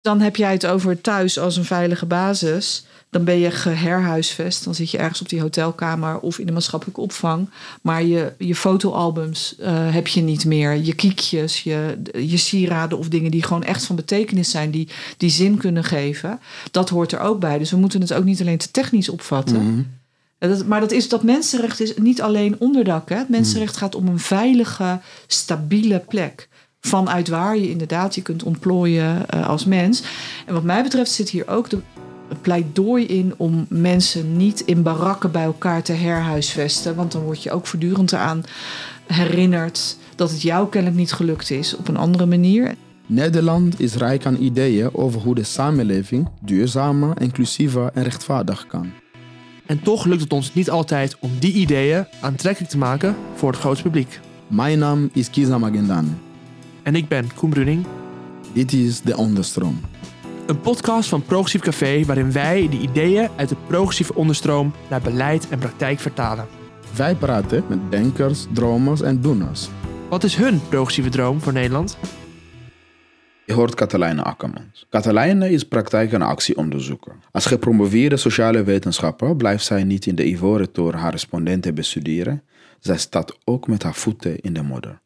Dan heb jij het over thuis als een veilige basis. Dan ben je geherhuisvest. Dan zit je ergens op die hotelkamer of in de maatschappelijke opvang. Maar je, je fotoalbums uh, heb je niet meer. Je kiekjes, je, je sieraden of dingen die gewoon echt van betekenis zijn. Die, die zin kunnen geven. Dat hoort er ook bij. Dus we moeten het ook niet alleen te technisch opvatten. Mhm. Dat, maar dat, is, dat mensenrecht is niet alleen onderdak. Hè? Het mensenrecht gaat om een veilige, stabiele plek. Vanuit waar je inderdaad je kunt ontplooien uh, als mens. En wat mij betreft zit hier ook de pleidooi in om mensen niet in barakken bij elkaar te herhuisvesten. Want dan word je ook voortdurend eraan herinnerd dat het jou kennelijk niet gelukt is op een andere manier. Nederland is rijk aan ideeën over hoe de samenleving duurzamer, inclusiever en rechtvaardig kan. En toch lukt het ons niet altijd om die ideeën aantrekkelijk te maken voor het grote publiek. Mijn naam is Kiza Magendan. En ik ben Koen Bruning. Dit is De Onderstroom. Een podcast van Progressief Café waarin wij de ideeën uit de progressieve onderstroom naar beleid en praktijk vertalen. Wij praten met denkers, dromers en doeners. Wat is hun progressieve droom voor Nederland? Je hoort Katelijne Akkermans. Katelijne is praktijk- en actieonderzoeker. Als gepromoveerde sociale wetenschapper blijft zij niet in de ivoren toren haar respondenten bestuderen. Zij staat ook met haar voeten in de modder.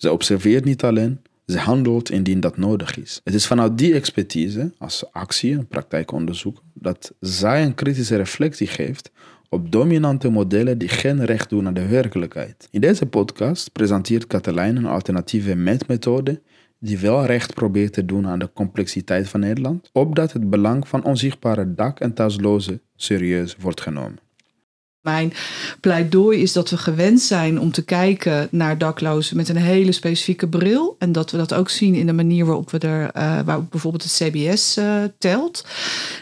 Ze observeert niet alleen, ze handelt indien dat nodig is. Het is vanuit die expertise, als actie- en praktijkonderzoeker, dat zij een kritische reflectie geeft op dominante modellen die geen recht doen aan de werkelijkheid. In deze podcast presenteert Katelijne een alternatieve meetmethode die wel recht probeert te doen aan de complexiteit van Nederland, opdat het belang van onzichtbare dak- en thuislozen serieus wordt genomen. Mijn pleidooi is dat we gewend zijn om te kijken naar daklozen met een hele specifieke bril. En dat we dat ook zien in de manier waarop we er, uh, waarop bijvoorbeeld het CBS uh, telt.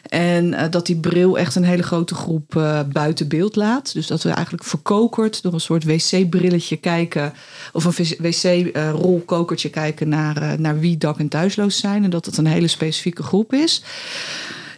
En uh, dat die bril echt een hele grote groep buiten beeld laat. Dus dat we eigenlijk verkokerd door een soort wc-brilletje kijken. Of een wc-rolkokertje kijken naar, naar wie dak- en thuisloos zijn. En dat het een hele specifieke groep is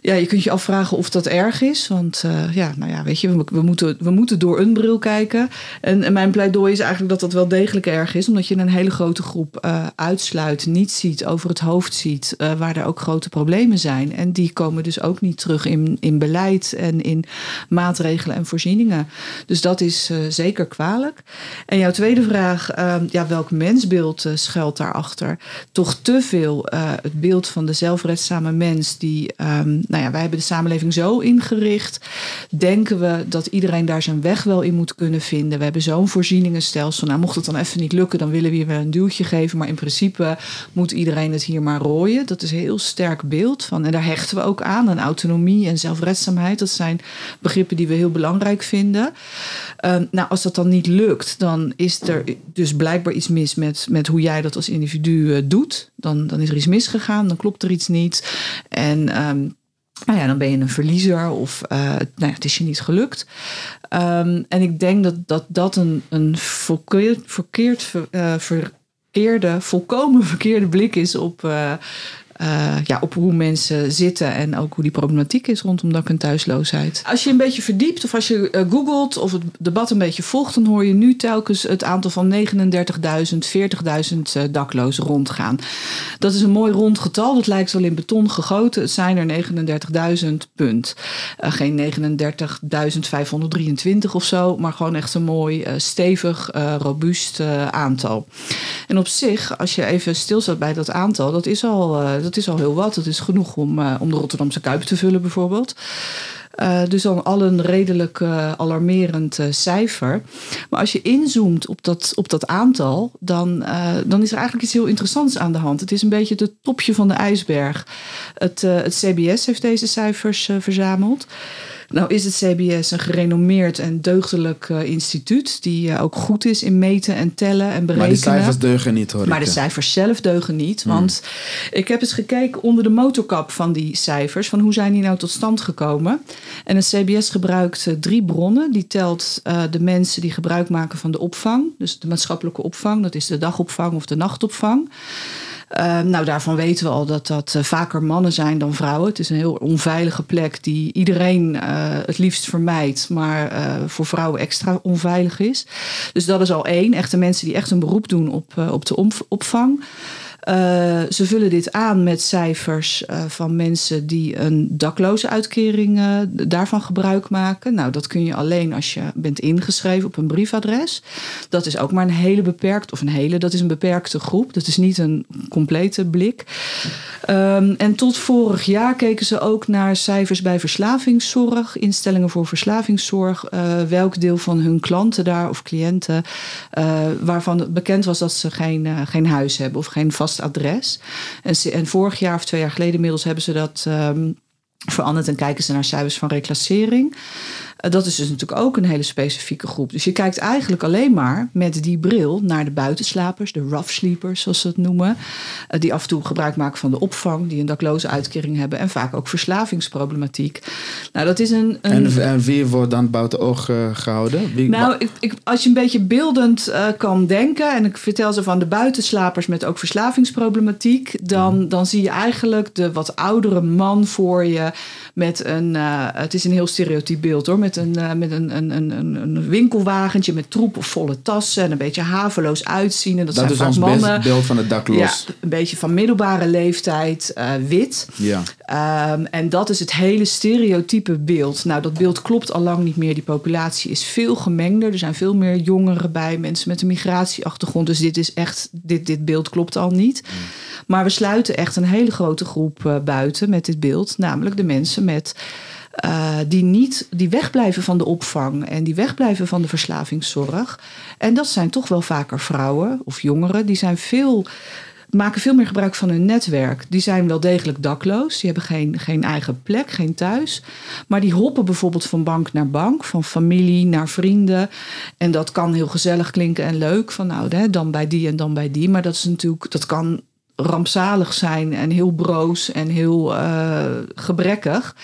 ja, je kunt je afvragen of dat erg is. Want uh, ja, nou ja, weet je, we, moeten, we moeten door een bril kijken. En, mijn pleidooi is eigenlijk dat dat wel degelijk erg is. Omdat je een hele grote groep uh, uitsluit, niet ziet, over het hoofd ziet. Uh, waar er ook grote problemen zijn. En die komen dus ook niet terug in, in beleid en in maatregelen en voorzieningen. Dus dat is zeker kwalijk. En jouw tweede vraag, ja, welk mensbeeld schuilt daarachter? Toch te veel het beeld van de zelfredzame mens die... Um, nou ja, wij hebben de samenleving zo ingericht. Denken we dat iedereen daar zijn weg wel in moet kunnen vinden. We hebben zo'n voorzieningenstelsel. Nou, mocht het dan even niet lukken, dan willen we je wel een duwtje geven. Maar in principe moet iedereen het hier maar rooien. Dat is een heel sterk beeld van. En daar hechten we ook aan. Aan autonomie en zelfredzaamheid. Dat zijn begrippen die we heel belangrijk vinden. Um, nou, als dat dan niet lukt, dan is er dus blijkbaar iets mis met, met hoe jij dat als individu uh, doet. Dan, dan is er iets misgegaan, dan klopt er iets niet. En um, nou ja, dan ben je een verliezer of uh, nou ja, het is je niet gelukt. Um, en ik denk dat dat, dat een, een verkeerd, verkeerd uh, verkeerde, volkomen verkeerde blik is op, uh, uh, ja, op hoe mensen zitten en ook hoe die problematiek is rondom dak- en thuisloosheid. Als je een beetje verdiept of als je uh, googelt of het debat een beetje volgt, dan hoor je nu telkens het aantal van 39.000, 40.000 uh, daklozen rondgaan. Dat is een mooi rond getal, dat lijkt wel in beton gegoten. Het zijn er 39.000 punt. Uh, geen 39.523 of zo, maar gewoon echt een mooi, stevig, robuust aantal. En op zich, als je even stilstaat bij dat aantal, dat is al, dat is al heel wat. Dat is genoeg om, uh, om de Rotterdamse Kuip te vullen bijvoorbeeld. Uh, dus dan al een redelijk uh, alarmerend cijfer. Maar als je inzoomt op dat, op dat aantal, dan, dan is er eigenlijk iets heel interessants aan de hand. Het is een beetje het topje van de ijsberg. Het, het CBS heeft deze cijfers verzameld. Nou is het CBS een gerenommeerd en deugdelijk uh, instituut... die uh, ook goed is in meten en tellen en berekenen. Maar de cijfers deugen niet, hoor Maar de cijfers zelf deugen niet. Hmm. Want ik heb eens gekeken onder de motorkap van die cijfers... van hoe zijn die nou tot stand gekomen. En het CBS gebruikt uh, drie bronnen. Die telt de mensen die gebruik maken van de opvang. Dus de maatschappelijke opvang, dat is de dagopvang of de nachtopvang... Uh, nou, daarvan weten we al dat dat uh, vaker mannen zijn dan vrouwen. Het is een heel onveilige plek die iedereen uh, het liefst vermijdt, maar voor vrouwen extra onveilig is. Dus dat is al één. Echte mensen die echt een beroep doen op, op de opvang. Uh, ze vullen dit aan met cijfers uh, van mensen die een dakloze uitkering uh, daarvan gebruik maken. Nou, dat kun je alleen als je bent ingeschreven op een briefadres. Dat is ook maar een hele beperkt, of een hele, dat is een beperkte groep. Dat is niet een complete blik. Um, en tot vorig jaar keken ze ook naar cijfers bij verslavingszorg, instellingen voor verslavingszorg. welk deel van hun klanten daar of cliënten, waarvan het bekend was dat ze geen, geen huis hebben of geen vast adres. En, en, vorig jaar of twee jaar geleden inmiddels hebben ze dat um, veranderd en kijken ze naar cijfers van reclassering. Uh, dat is dus natuurlijk ook een hele specifieke groep. Dus je kijkt eigenlijk alleen maar met die bril naar de buitenslapers, de rough sleepers zoals ze het noemen, uh, die af en toe gebruik maken van de opvang, die een dakloze uitkering hebben en vaak ook verslavingsproblematiek. Nou, dat is een. een... En, en, wie wordt dan buiten oog uh, gehouden? Wie, nou, ik, ik, als je een beetje beeldend kan denken, en ik vertel ze van de buitenslapers met ook verslavingsproblematiek, dan, mm. dan zie je eigenlijk de wat oudere man voor je met een. het is een heel stereotyp beeld hoor. Met met een, uh, met een, een, een, een winkelwagentje met troep of volle tassen en een beetje haveloos uitzien. En dat, dat zijn is vaak ons mannen. beeld van het dakloos. Ja, een beetje van middelbare leeftijd, uh, wit. Ja. Um, en dat is het hele stereotype beeld. Nou, dat beeld klopt al lang niet meer. Die populatie is veel gemengder. Er zijn veel meer jongeren bij, mensen met een migratieachtergrond. Dus dit is echt, dit, dit beeld klopt al niet. Mm. Maar we sluiten echt een hele grote groep uh, buiten met dit beeld, namelijk de mensen met uh, die niet die wegblijven van de opvang en die wegblijven van de verslavingszorg. En dat zijn toch wel vaker vrouwen of jongeren. Die zijn veel maken veel meer gebruik van hun netwerk. Die zijn wel degelijk dakloos. Die hebben geen, geen eigen plek, geen thuis. Maar die hoppen bijvoorbeeld van bank naar bank, van familie naar vrienden. En dat kan heel gezellig klinken en leuk. Van nou, dan bij die en dan bij die. Maar dat is natuurlijk, dat kan rampzalig zijn en heel broos en heel uh, gebrekkig.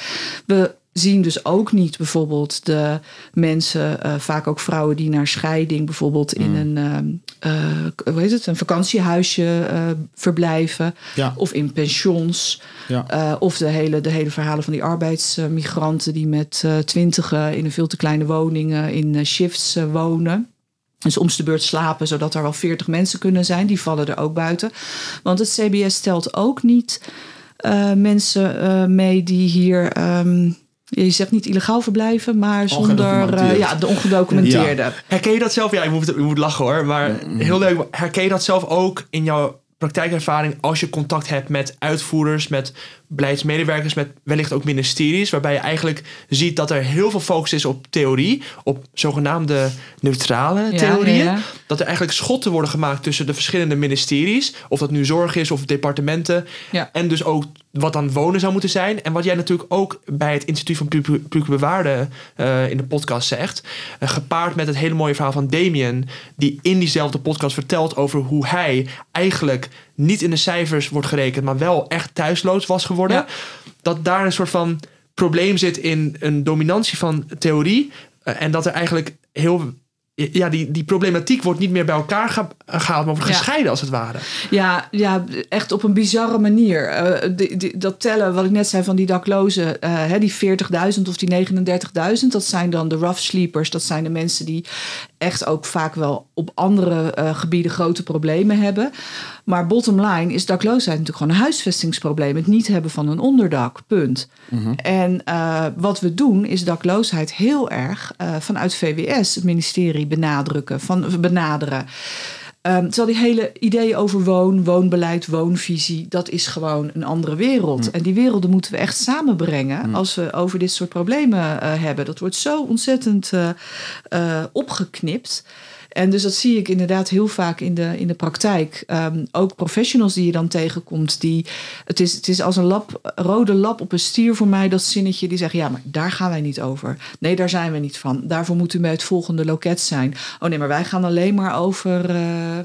We zien dus ook niet bijvoorbeeld de mensen, uh, vaak ook vrouwen die naar scheiding bijvoorbeeld in mm. een, uh, hoe heet het, een vakantiehuisje verblijven. Ja. Of in pensions. Ja. of de hele, de hele verhalen van die arbeidsmigranten die met twintigen in een veel te kleine woningen in shifts wonen. Dus om de beurt slapen, zodat er wel 40 mensen kunnen zijn. Die vallen er ook buiten. Want het CBS stelt ook niet uh, mensen uh, mee die hier. Um, je zegt niet illegaal verblijven, maar zonder uh, ja, de ongedocumenteerde. Ja. Herken je dat zelf? Ja, je moet, je moet lachen hoor. Maar heel leuk. Herken je dat zelf ook in jouw praktijkervaring als je contact hebt met uitvoerders, met beleidsmedewerkers, met wellicht ook ministeries, waarbij je eigenlijk ziet dat er heel veel focus is op theorie, op zogenaamde neutrale theorieën. Dat er eigenlijk schotten worden gemaakt tussen de verschillende ministeries, of dat nu zorg is of departementen, en dus ook wat dan wonen zou moeten zijn. En wat jij natuurlijk ook bij het Instituut van Publieke Bewaarde uh, in de podcast zegt, uh, gepaard met het hele mooie verhaal van Damien, die in diezelfde podcast vertelt over hoe hij eigenlijk niet in de cijfers wordt gerekend, maar wel echt thuisloos was geworden. Ja. Dat daar een soort van probleem zit in een dominantie van theorie. Uh, en dat er eigenlijk heel ja, die, die problematiek wordt niet meer bij elkaar ge gehaald, maar wordt gescheiden ja. als het ware. Ja, ja, echt op een bizarre manier. Uh, die, die, dat tellen, wat ik net zei van die daklozen, uh, hè, die 40.000 of die 39.000, dat zijn dan de rough sleepers. Dat zijn de mensen die echt ook vaak wel op andere uh, gebieden grote problemen hebben. Maar bottom line is dakloosheid natuurlijk gewoon een huisvestingsprobleem. Het niet hebben van een onderdak, punt. Mm -hmm. En wat we doen is dakloosheid heel erg vanuit VWS, het ministerie, benadrukken, van, benaderen. Um, terwijl die hele ideeën over woon, woonbeleid, woonvisie, dat is gewoon een andere wereld. Mm. En die werelden moeten we echt samenbrengen Mm. als we over dit soort problemen uh, hebben. Dat wordt zo ontzettend uh, uh, opgeknipt. En dus dat zie ik inderdaad heel vaak in de, in de praktijk. Um, ook professionals die je dan tegenkomt, die. Het is, het is als een lap, rode lap op een stier voor mij, dat zinnetje die zegt: Ja, maar daar gaan wij niet over. Nee, daar zijn we niet van. Daarvoor moet u bij het volgende loket zijn. Oh nee, maar wij gaan alleen maar over, uh,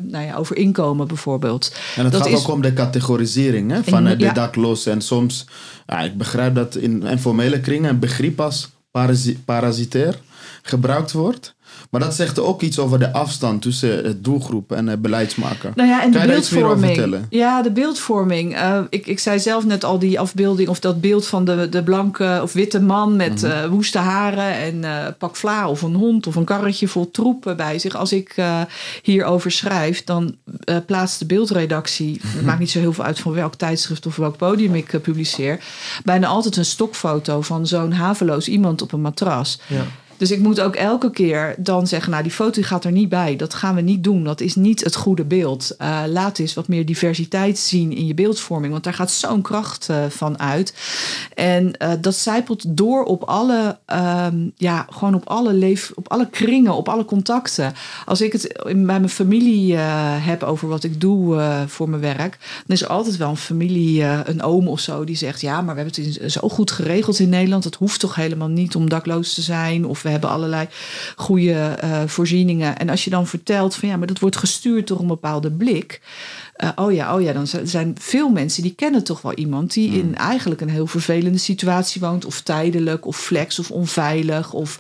nou ja, over inkomen bijvoorbeeld. En het dat gaat is, ook om de categorisering hè, van In- de ja. daklozen. En soms, ja, ik begrijp dat in informele kringen een begrip als parasi- parasitair gebruikt wordt. Maar dat zegt ook iets over de afstand tussen het doelgroep en de beleidsmaker. Nou ja, en Kan de je daar iets meer over beeldvorming. vertellen? Ja, de beeldvorming. Eh, ik, ik zei zelf net al die afbeelding of dat beeld van de, de blanke of witte man met Mhm. eh, woeste haren en eh pak vla of een hond of een karretje vol troep eh, bij zich. Als ik eh, hierover schrijf, dan eh, plaatst de beeldredactie, het maakt niet zo heel veel uit van welk tijdschrift of welk podium ik eh, publiceer, bijna altijd een stokfoto van zo'n haveloos iemand op een matras. Ja. Dus ik moet ook elke keer dan zeggen, nou die foto gaat er niet bij. Dat gaan we niet doen. Dat is niet het goede beeld. Eh, laat eens wat meer diversiteit zien in je beeldvorming. Want daar gaat zo'n kracht eh, van uit. En eh, dat zijpelt door op alle, ehm, ja, gewoon op alle leef, op alle kringen, op alle contacten. Als ik het bij mijn familie heb over wat ik doe voor mijn werk, dan is er altijd wel een familie, een oom of zo, die zegt: Ja, maar we hebben het zo goed geregeld in Nederland. Het hoeft toch helemaal niet om dakloos te zijn. Of we hebben allerlei goede eh, voorzieningen. En als je dan vertelt van ja, maar dat wordt gestuurd door een bepaalde blik. Eh, oh ja, oh ja, dan zijn veel mensen die kennen toch wel iemand die in eigenlijk een heel vervelende situatie woont, of tijdelijk, of flex, of onveilig. Of,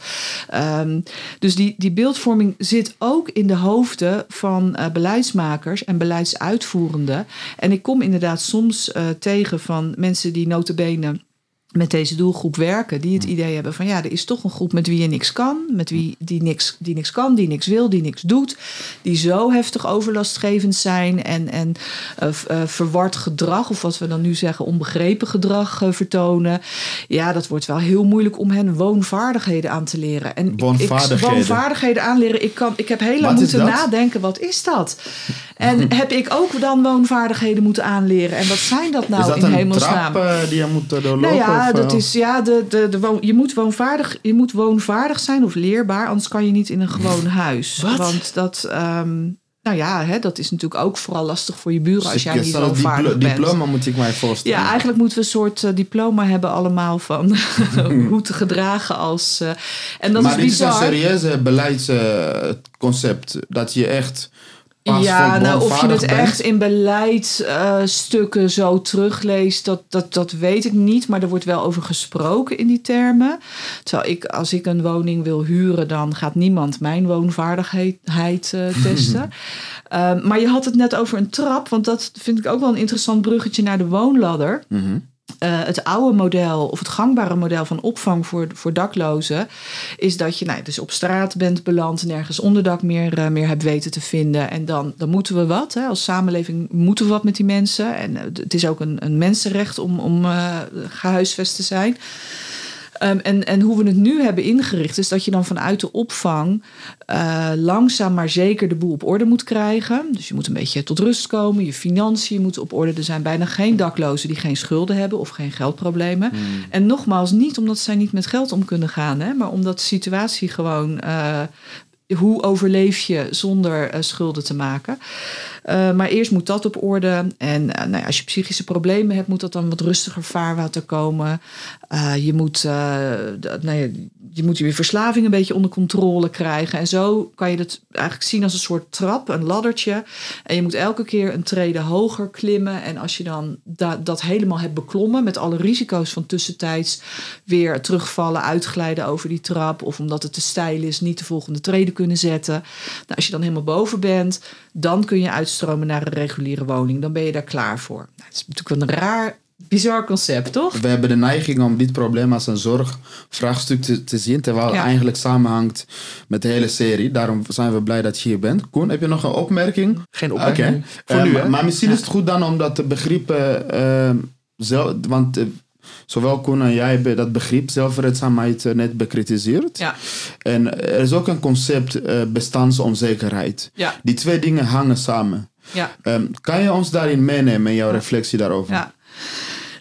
ehm, dus die, die beeldvorming zit ook in de hoofden van eh, beleidsmakers en beleidsuitvoerenden. En ik kom inderdaad soms tegen van mensen die notabene met deze doelgroep werken, die het idee hebben van ja, er is toch een groep met wie je niks kan, met wie die niks, die niks kan, die niks wil, die niks doet, die zo heftig overlastgevend zijn en, en eh, verward gedrag, of wat we dan nu zeggen, onbegrepen gedrag eh, vertonen. Ja, dat wordt wel heel moeilijk om hen woonvaardigheden aan te leren. En Woonvaardigheden. Ik, woonvaardigheden aanleren. Ik, kan, ik heb heel lang moeten nadenken, wat is dat? En heb ik ook dan woonvaardigheden moeten aanleren? En wat zijn dat nou is dat in een hemelsnaam? trap eh, die je moet eh, doorlopen? Nou ja, of, dat eh, is, ja de, de, de woon- je, moet woonvaardig, je moet woonvaardig zijn of leerbaar, anders kan je niet in een gewoon huis. Wat? Want dat, ehm, nou ja, hè, dat is natuurlijk ook vooral lastig voor je buren als jij niet woonvaardig diplo- bent. diploma moet ik mij voorstellen. Ja, eigenlijk moeten we een soort diploma hebben allemaal van hoe te gedragen als... eh, en dat maar is dit bizar. is een serieuze beleidsconcept. dat je echt Ja, nou, of je het bent. echt in beleidsstukken zo terugleest, dat, dat, dat weet ik niet. Maar er wordt wel over gesproken in die termen. Terwijl ik, als ik een woning wil huren, dan gaat niemand mijn woonvaardigheid eh, testen. Ehm, maar je had het net over een trap, want dat vind ik ook wel een interessant bruggetje naar de woonladder. Mhm. Eh, het oude model of het gangbare model van opvang voor, voor daklozen is dat je nou, dus op straat bent beland, nergens onderdak meer, eh, meer hebt weten te vinden. En dan, dan moeten we wat. Hè. Als samenleving moeten we wat met die mensen. En eh, het is ook een, een mensenrecht om, om eh, gehuisvest te zijn. Ehm, en, en hoe we het nu hebben ingericht, is dat je dan vanuit de opvang eh, langzaam maar zeker de boel op orde moet krijgen. Dus je moet een beetje tot rust komen, je financiën moeten op orde. Er zijn bijna geen daklozen die geen schulden hebben of geen geldproblemen. En nogmaals, niet omdat zij niet met geld om kunnen gaan, hè, maar omdat de situatie gewoon. eh, hoe overleef je zonder eh, schulden te maken? Uh, maar eerst moet dat op orde. En uh, nou ja, als je psychische problemen hebt, moet dat dan wat rustiger vaarwater komen. Je, moet, nou ja, je moet je verslaving een beetje onder controle krijgen. En zo kan je het eigenlijk zien als een soort trap, een laddertje. En je moet elke keer een trede hoger klimmen. En als je dan da dat helemaal hebt beklommen, met alle risico's van tussentijds weer terugvallen, uitglijden over die trap. Of omdat het te steil is, niet de volgende trede kunnen zetten. Nou, als je dan helemaal boven bent, dan kun je uitstromen naar een reguliere woning. Dan ben je daar klaar voor. Nou, het is natuurlijk een raar, bizar concept, toch? We hebben de neiging om dit probleem als een zorgvraagstuk te, te zien, terwijl het Ja. eigenlijk samenhangt met de hele serie. Daarom zijn we blij dat je hier bent. Koen, heb je nog een opmerking? Geen opmerking. Oké. Voor Eh, nu, maar, hè? maar misschien is het goed dan om dat begrip eh, eh, zelf, want eh, zowel Koen en jij hebben dat begrip zelfredzaamheid eh, net bekritiseerd. Ja. En er is ook een concept eh, bestandsonzekerheid. Ja. Die twee dingen hangen samen. Ja. Ehm, kan je ons daarin meenemen in jouw reflectie daarover? Ja.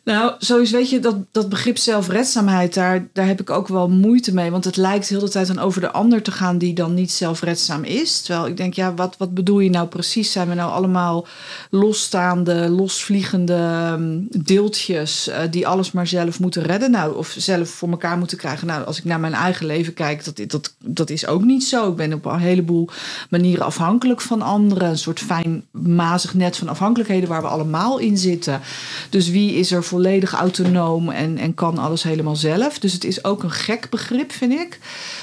Nou, sowieso weet je, dat, dat begrip zelfredzaamheid, daar, daar heb ik ook wel moeite mee. Want het lijkt heel de tijd dan over de ander te gaan die dan niet zelfredzaam is. Terwijl ik denk, ja, wat, wat bedoel je nou precies? Zijn we nou allemaal losstaande, losvliegende ehm, deeltjes uh, die alles maar zelf moeten redden? Nou, of zelf voor elkaar moeten krijgen? Nou, als ik naar mijn eigen leven kijk, dat, dat, dat is ook niet zo. Ik ben op een heleboel manieren afhankelijk van anderen. Een soort fijn mazig net van afhankelijkheden waar we allemaal in zitten. Dus wie is er volledig autonoom en, en kan alles helemaal zelf. Dus het is ook een gek begrip, vind ik.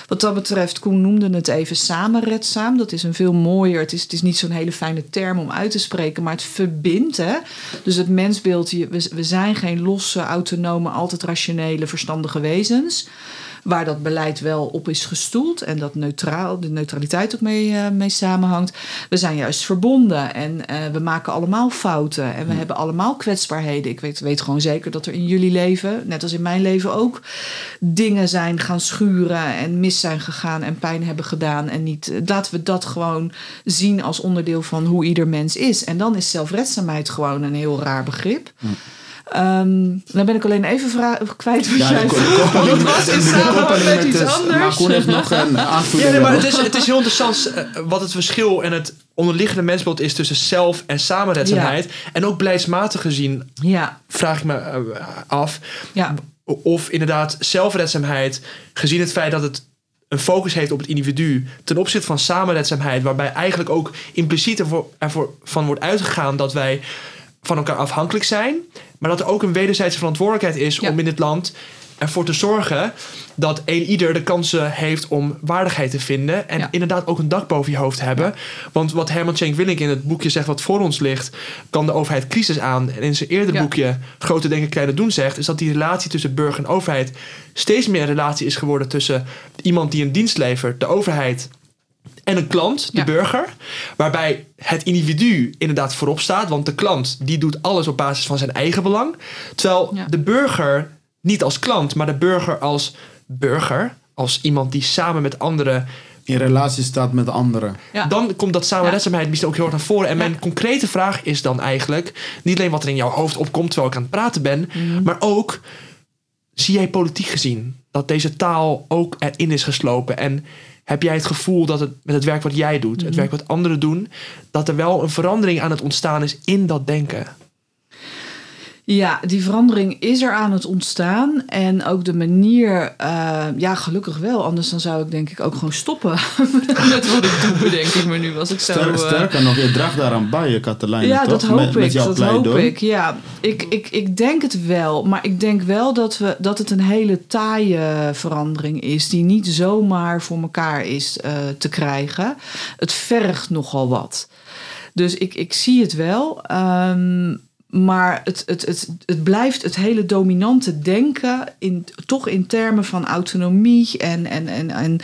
Wat dat betreft, Koen noemde het even samenredzaam. Dat is een veel mooier. Het is, het is niet zo'n hele fijne term om uit te spreken, maar het verbindt. Hè? Dus het mensbeeld, we, we zijn geen losse, autonome, altijd rationele, verstandige wezens waar dat beleid wel op is gestoeld en dat neutraal, de neutraliteit ook mee, uh, mee samenhangt. We zijn juist verbonden en uh, we maken allemaal fouten en we hebben allemaal kwetsbaarheden. Ik weet, weet gewoon zeker dat er in jullie leven, net als in mijn leven ook, dingen zijn gaan schuren en mis zijn gegaan en pijn hebben gedaan. En niet, laten we dat gewoon zien als onderdeel van hoe ieder mens is. En dan is zelfredzaamheid gewoon een heel raar begrip. Um, dan ben ik alleen even kwijt wat ja, jij vroeg. Was in samenhang met iets anders. Maar Koen heeft nog een aanvulling. Ja, nee, maar het is, het is heel interessant uh, wat het verschil en het onderliggende mensbeeld is tussen zelf- en samenredzaamheid. Ja. En ook beleidsmatig gezien ja. vraag ik me uh, af of inderdaad zelfredzaamheid, gezien het feit dat het een focus heeft op het individu ten opzichte van samenredzaamheid, waarbij eigenlijk ook impliciet ervoor, ervoor van wordt uitgegaan dat wij van elkaar afhankelijk zijn. Maar dat er ook een wederzijdse verantwoordelijkheid is om in het land ervoor te zorgen dat een ieder de kansen heeft om waardigheid te vinden. En inderdaad ook een dak boven je hoofd hebben. Want wat Herman Cenk Willink in het boekje zegt wat voor ons ligt, kan de overheid crisis aan. En in zijn eerder boekje Grote Denken, Kleine Doen zegt, is dat die relatie tussen burger en overheid steeds meer een relatie is geworden tussen iemand die een dienst levert, de overheid en een klant, de burger, waarbij het individu inderdaad voorop staat, want de klant die doet alles op basis van zijn eigen belang, terwijl de burger niet als klant, maar de burger als burger, als iemand die samen met anderen in relatie staat met anderen. Dan komt dat samenredzaamheid misschien ook heel erg naar voren. En mijn concrete vraag is dan eigenlijk niet alleen wat er in jouw hoofd opkomt terwijl ik aan het praten ben, mhm. maar ook zie jij politiek gezien dat deze taal ook erin is geslopen en heb jij het gevoel dat het met het werk wat jij doet, het mhm. werk wat anderen doen, dat er wel een verandering aan het ontstaan is in dat denken? Ja, die verandering is er aan het ontstaan. En ook de manier, uh, ja, gelukkig wel. Anders dan zou ik denk ik ook gewoon stoppen met wat ik doe, denk ik me nu. Als ik zo, Sterker, uh, sterker nog, je draagt daaraan bij, Katelijn. Ja, toch? dat hoop met, ik. Met dat hoop ik. Ja, ik, ik, ik denk het wel. Maar ik denk wel dat, we, dat het een hele taaie verandering is. Die niet zomaar voor elkaar is uh, te krijgen. Het vergt nogal wat. Dus ik, ik zie het wel. Um, maar het, het, het, het blijft het hele dominante denken, in, toch in termen van autonomie en, en, en, en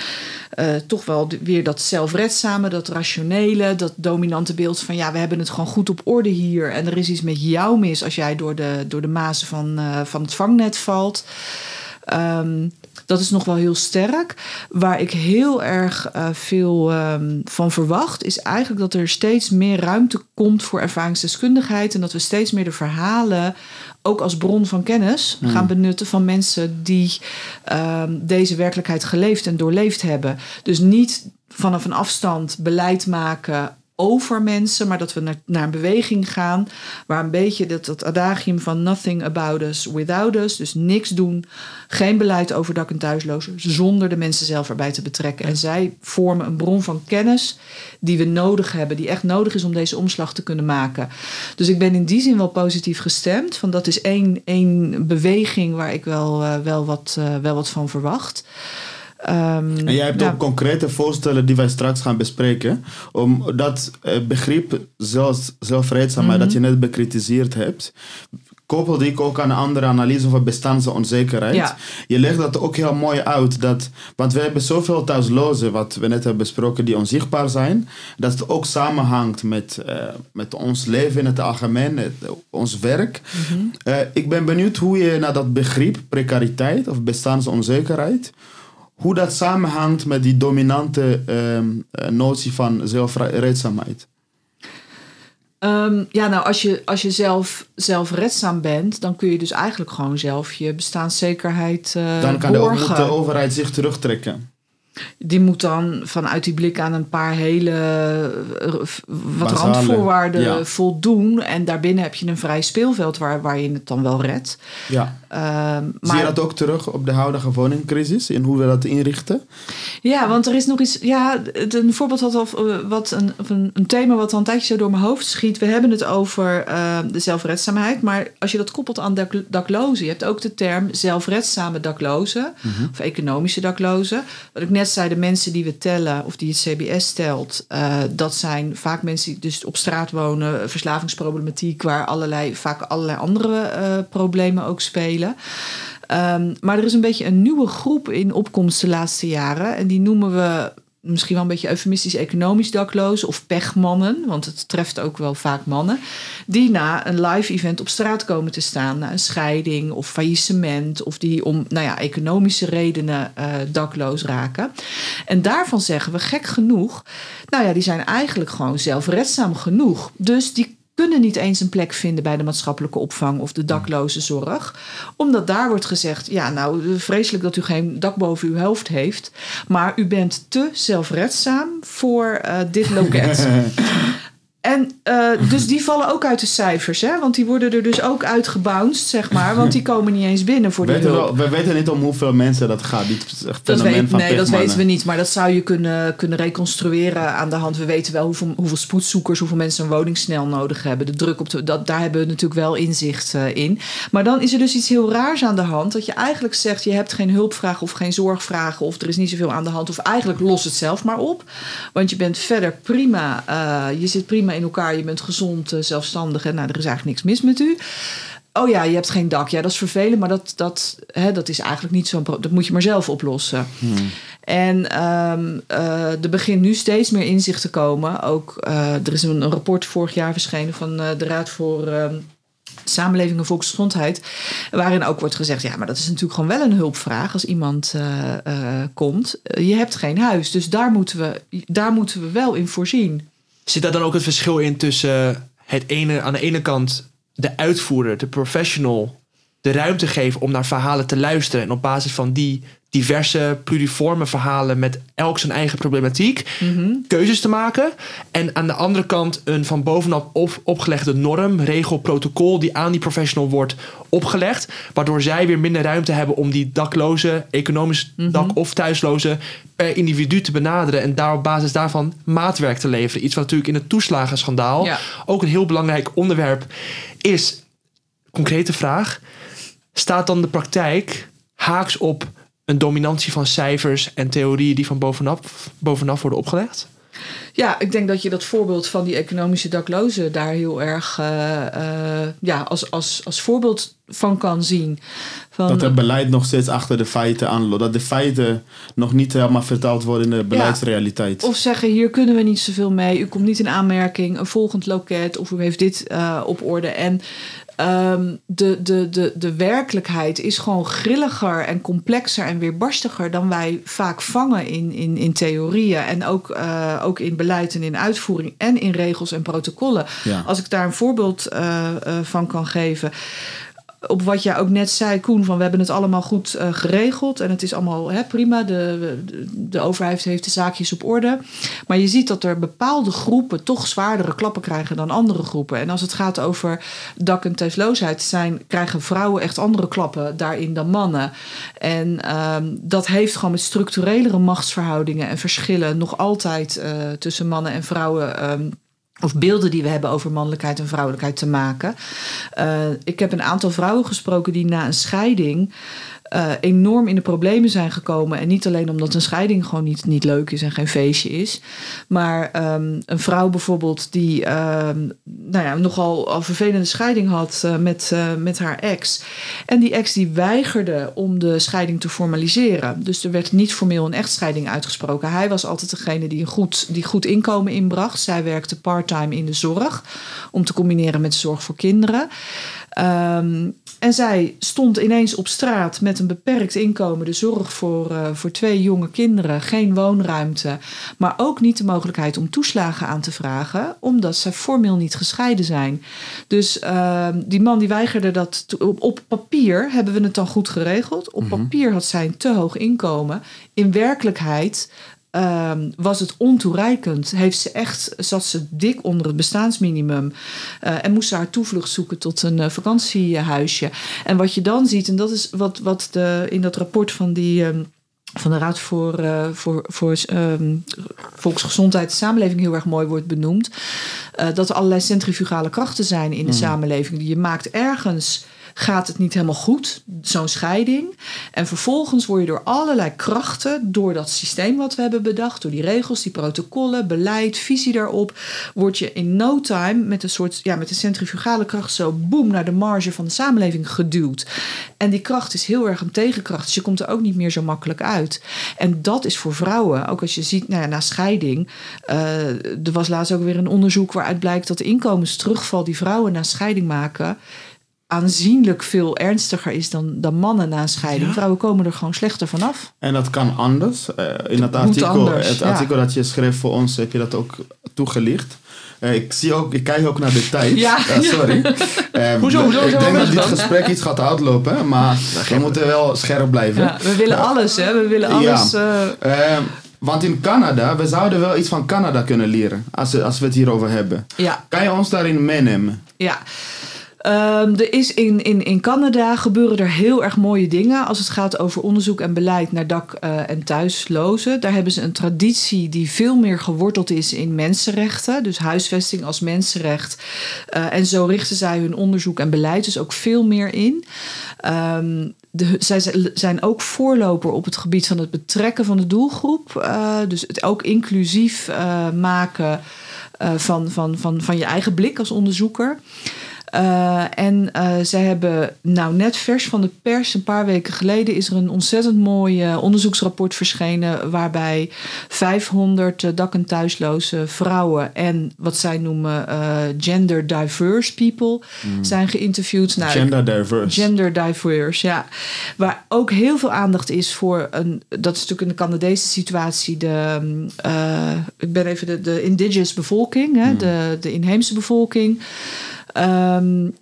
uh, toch wel weer dat zelfredzame, dat rationele, dat dominante beeld van ja, we hebben het gewoon goed op orde hier en er is iets met jou mis als jij door de, door de mazen van, uh, van het vangnet valt. Um, dat is nog wel heel sterk. Waar ik heel erg uh, veel um, van verwacht, is eigenlijk dat er steeds meer ruimte komt voor ervaringsdeskundigheid. En dat we steeds meer de verhalen ook als bron van kennis mm. gaan benutten van mensen die um, deze werkelijkheid geleefd en doorleefd hebben. Dus niet vanaf een afstand beleid maken over mensen, maar dat we naar, naar een beweging gaan waar een beetje dat, dat adagium van nothing about us without us, dus niks doen, geen beleid over dak- en thuislozen, zonder de mensen zelf erbij te betrekken. En zij vormen een bron van kennis die we nodig hebben, die echt nodig is om deze omslag te kunnen maken. Dus ik ben in die zin wel positief gestemd, van dat is één, één beweging waar ik wel, uh, wel, wat, uh, wel wat van verwacht. Um, en jij hebt ook concrete voorstellen die wij straks gaan bespreken. Om dat uh, begrip zelfs, zelfredzaamheid mm -hmm. dat je net bekritiseerd hebt, koppelde ik ook aan een andere analyse van bestaansonzekerheid. Ja. Je legt dat ook heel mooi uit. Dat, want we hebben zoveel thuislozen, wat we net hebben besproken, die onzichtbaar zijn. Dat het ook samenhangt met, uh, met ons leven in het algemeen, het, ons werk. Mm -hmm. uh, ik ben benieuwd hoe je naar dat begrip precariteit of bestaansonzekerheid hoe dat samenhangt met die dominante um, notie van zelfredzaamheid. Um, ja, nou, als je, als je zelf zelfredzaam bent, dan kun je dus eigenlijk gewoon zelf je bestaanszekerheid uh, Dan kan borgen. de, de overheid zich terugtrekken. Die moet dan vanuit die blik aan een paar hele eh, wat randvoorwaarden voldoen. En daarbinnen heb je een vrij speelveld waar, waar je het dan wel redt. Ja. Uh, Zie je dat ook terug op de huidige woningcrisis? In hoe we dat inrichten? Ja, want er is nog iets. Ja, een voorbeeld wat, of, eh, wat een, een, een, thema wat al een tijdje zo door mijn hoofd schiet. We hebben het over uh, de zelfredzaamheid. Maar als je dat koppelt aan dak, daklozen, je hebt ook de term zelfredzame daklozen. Mhm. Of economische daklozen. Wat ik net zei, de mensen die we tellen, of die het CBS telt, uh, dat zijn vaak mensen die dus op straat wonen, verslavingsproblematiek, waar allerlei, vaak allerlei andere uh, problemen ook spelen. Um, maar er is een beetje een nieuwe groep in opkomst de laatste jaren. En die noemen we misschien wel een beetje eufemistisch economisch daklozen of pechmannen, want het treft ook wel vaak mannen, die na een live event op straat komen te staan, na een scheiding of faillissement, of die om nou ja, economische redenen uh, dakloos raken. En daarvan zeggen we gek genoeg, nou ja, die zijn eigenlijk gewoon zelfredzaam genoeg. Dus die kunnen niet eens een plek vinden bij de maatschappelijke opvang of de dakloze zorg. Omdat daar wordt gezegd: ja, nou, vreselijk dat u geen dak boven uw hoofd heeft. Maar u bent te zelfredzaam voor uh, dit loket. En uh, dus die vallen ook uit de cijfers, hè? Want die worden er dus ook uitgebounced, zeg maar. Want die komen niet eens binnen voor die hulp. we weten niet om hoeveel mensen dat gaat. Die dat weet, nee, dat weten we niet. Maar dat zou je kunnen, kunnen reconstrueren aan de hand. We weten wel hoeveel, hoeveel spoedzoekers, hoeveel mensen een woning snel nodig hebben. De druk op de, dat, daar hebben we natuurlijk wel inzicht uh, in. Maar dan is er dus iets heel raars aan de hand. Dat je eigenlijk zegt, je hebt geen hulpvragen of geen zorgvragen. Of er is niet zoveel aan de hand. Of eigenlijk los het zelf maar op. Want je bent verder prima. Uh, je zit prima in elkaar. Je bent gezond, uh, zelfstandig en nou, er is eigenlijk niks mis met u. Oh ja, je hebt geen dak. Ja, dat is vervelend, maar dat, dat, hè, dat is eigenlijk niet zo'n Dat moet je maar zelf oplossen. Hmm. En um, uh, er begint nu steeds meer inzicht te komen. Ook uh, er is een, een, rapport vorig jaar verschenen van uh, de Raad voor ehm, Samenleving en Volksgezondheid. Waarin ook wordt gezegd: ja, maar dat is natuurlijk gewoon wel een hulpvraag als iemand komt. je hebt geen huis. Dus daar moeten, we, daar moeten we wel in voorzien. Zit daar dan ook het verschil in tussen het ene, aan de ene kant de uitvoerder, de professional, de ruimte geven om naar verhalen te luisteren en op basis van die diverse pluriforme verhalen met elk zijn eigen problematiek mhm. keuzes te maken. En aan de andere kant een van bovenaf op, opgelegde norm, regel, protocol die aan die professional wordt opgelegd. Waardoor zij weer minder ruimte hebben om die dakloze, economisch mhm. dak- of thuisloze per individu te benaderen. En daar op basis daarvan maatwerk te leveren. Iets wat natuurlijk in het toeslagenschandaal ook een heel belangrijk onderwerp is. Concrete vraag. Staat dan de praktijk haaks op een dominantie van cijfers en theorieën die van bovenaf, bovenaf worden opgelegd? Ja, ik denk dat je dat voorbeeld van die economische daklozen daar heel erg uh, uh, ja, als, als, als voorbeeld van kan zien. Van, dat het beleid nog steeds achter de feiten aanloopt. Dat de feiten nog niet helemaal vertaald worden in de beleidsrealiteit. Ja, of zeggen, hier kunnen we niet zoveel mee. U komt niet in aanmerking. Een volgend loket. Of u heeft dit uh, op orde. En Um, de, de, de, de werkelijkheid is gewoon grilliger en complexer en weerbarstiger dan wij vaak vangen in, in, in theorieën. En ook, uh, ook in beleid en in uitvoering en in regels en protocollen. Ja. Als ik daar een voorbeeld uh, uh, van kan geven op wat jij ook net zei, Koen, van we hebben het allemaal goed uh, geregeld en het is allemaal hè, prima. De, de, overheid heeft de zaakjes op orde. Maar je ziet dat er bepaalde groepen toch zwaardere klappen krijgen dan andere groepen. En als het gaat over dak- en thuisloosheid, zijn, krijgen vrouwen echt andere klappen daarin dan mannen. En um, dat heeft gewoon met structurelere machtsverhoudingen en verschillen nog altijd uh, tussen mannen en vrouwen. Um, of beelden die we hebben over mannelijkheid en vrouwelijkheid te maken. Uh, ik heb een aantal vrouwen gesproken die na een scheiding uh, enorm in de problemen zijn gekomen. En niet alleen omdat een scheiding gewoon niet, niet leuk is en geen feestje is. Maar um, een vrouw bijvoorbeeld die um, nou ja, nogal een vervelende scheiding had uh, met, uh, met haar ex. En die ex die weigerde om de scheiding te formaliseren. Dus er werd niet formeel een echtscheiding uitgesproken. Hij was altijd degene die een goed, die goed inkomen inbracht. Zij werkte parttime in de zorg om te combineren met zorg voor kinderen. Ehm, en zij stond ineens op straat met een beperkt inkomen, de zorg voor, uh, voor twee jonge kinderen, geen woonruimte, maar ook niet de mogelijkheid om toeslagen aan te vragen, omdat zij formeel niet gescheiden zijn. Dus uh, die man die weigerde dat. Op, op, papier hebben we het dan goed geregeld. Op mhm. papier had zij een te hoog inkomen. In werkelijkheid Ehm, was het ontoereikend. Heeft ze echt, zat ze dik onder het bestaansminimum. Uh, en moest ze haar toevlucht zoeken tot een uh, vakantiehuisje. En wat je dan ziet, en dat is wat, wat de, in dat rapport van die. Um, van de Raad voor, uh, voor, voor um, Volksgezondheid en Samenleving heel erg mooi wordt benoemd. dat er allerlei centrifugale krachten zijn in de mm. samenleving. Die je maakt ergens gaat het niet helemaal goed, zo'n scheiding. En vervolgens word je door allerlei krachten, door dat systeem wat we hebben bedacht, door die regels, die protocollen, beleid, visie daarop, word je in no time met een soort, ja, met een centrifugale kracht zo boem naar de marge van de samenleving geduwd. En die kracht is heel erg een tegenkracht, dus je komt er ook niet meer zo makkelijk uit. En dat is voor vrouwen, ook als je ziet nou na scheiding, uh, er was laatst ook weer een onderzoek waaruit blijkt dat de inkomensterugval die vrouwen na scheiding maken aanzienlijk veel ernstiger is dan, dan mannen na een scheiding. Vrouwen komen er gewoon slechter vanaf. En dat kan anders. Uh, in het artikel, het artikel dat je schreef voor ons heb je dat ook toegelicht. Uh, ik, zie ook, ik kijk ook naar de tijd. Ja. Uh, sorry. Um, hoezo, hoezo? Ik denk dat dit gesprek iets gaat uitlopen, maar we moeten wel scherp blijven. Ja, we willen alles, hè? We willen alles. Ja. Want in Canada, we zouden wel iets van Canada kunnen leren, als, als we het hierover hebben. Ja. Kan je ons daarin meenemen? Ja. Um, er is in, in, in Canada gebeuren er heel erg mooie dingen als het gaat over onderzoek en beleid naar dak- uh, en thuislozen. Daar hebben ze een traditie die veel meer geworteld is in mensenrechten, dus huisvesting als mensenrecht. Uh, en zo richten zij hun onderzoek en beleid dus ook veel meer in. Um, de, zij zijn ook voorloper op het gebied van het betrekken van de doelgroep. Uh, dus het ook inclusief maken van, van, van, van je eigen blik als onderzoeker. Uh, en uh, zij hebben nou net vers van de pers, een paar weken geleden, is er een ontzettend mooi uh, onderzoeksrapport verschenen. Waarbij 500 dak- en thuisloze vrouwen en wat zij noemen gender diverse people mm. zijn geïnterviewd. Nou, gender diverse. Gender diverse, ja. Waar ook heel veel aandacht is voor een. Dat is natuurlijk in de Canadese situatie. De, ik ben even de, de indigenous bevolking, hè, mm. de, de inheemse bevolking. Um,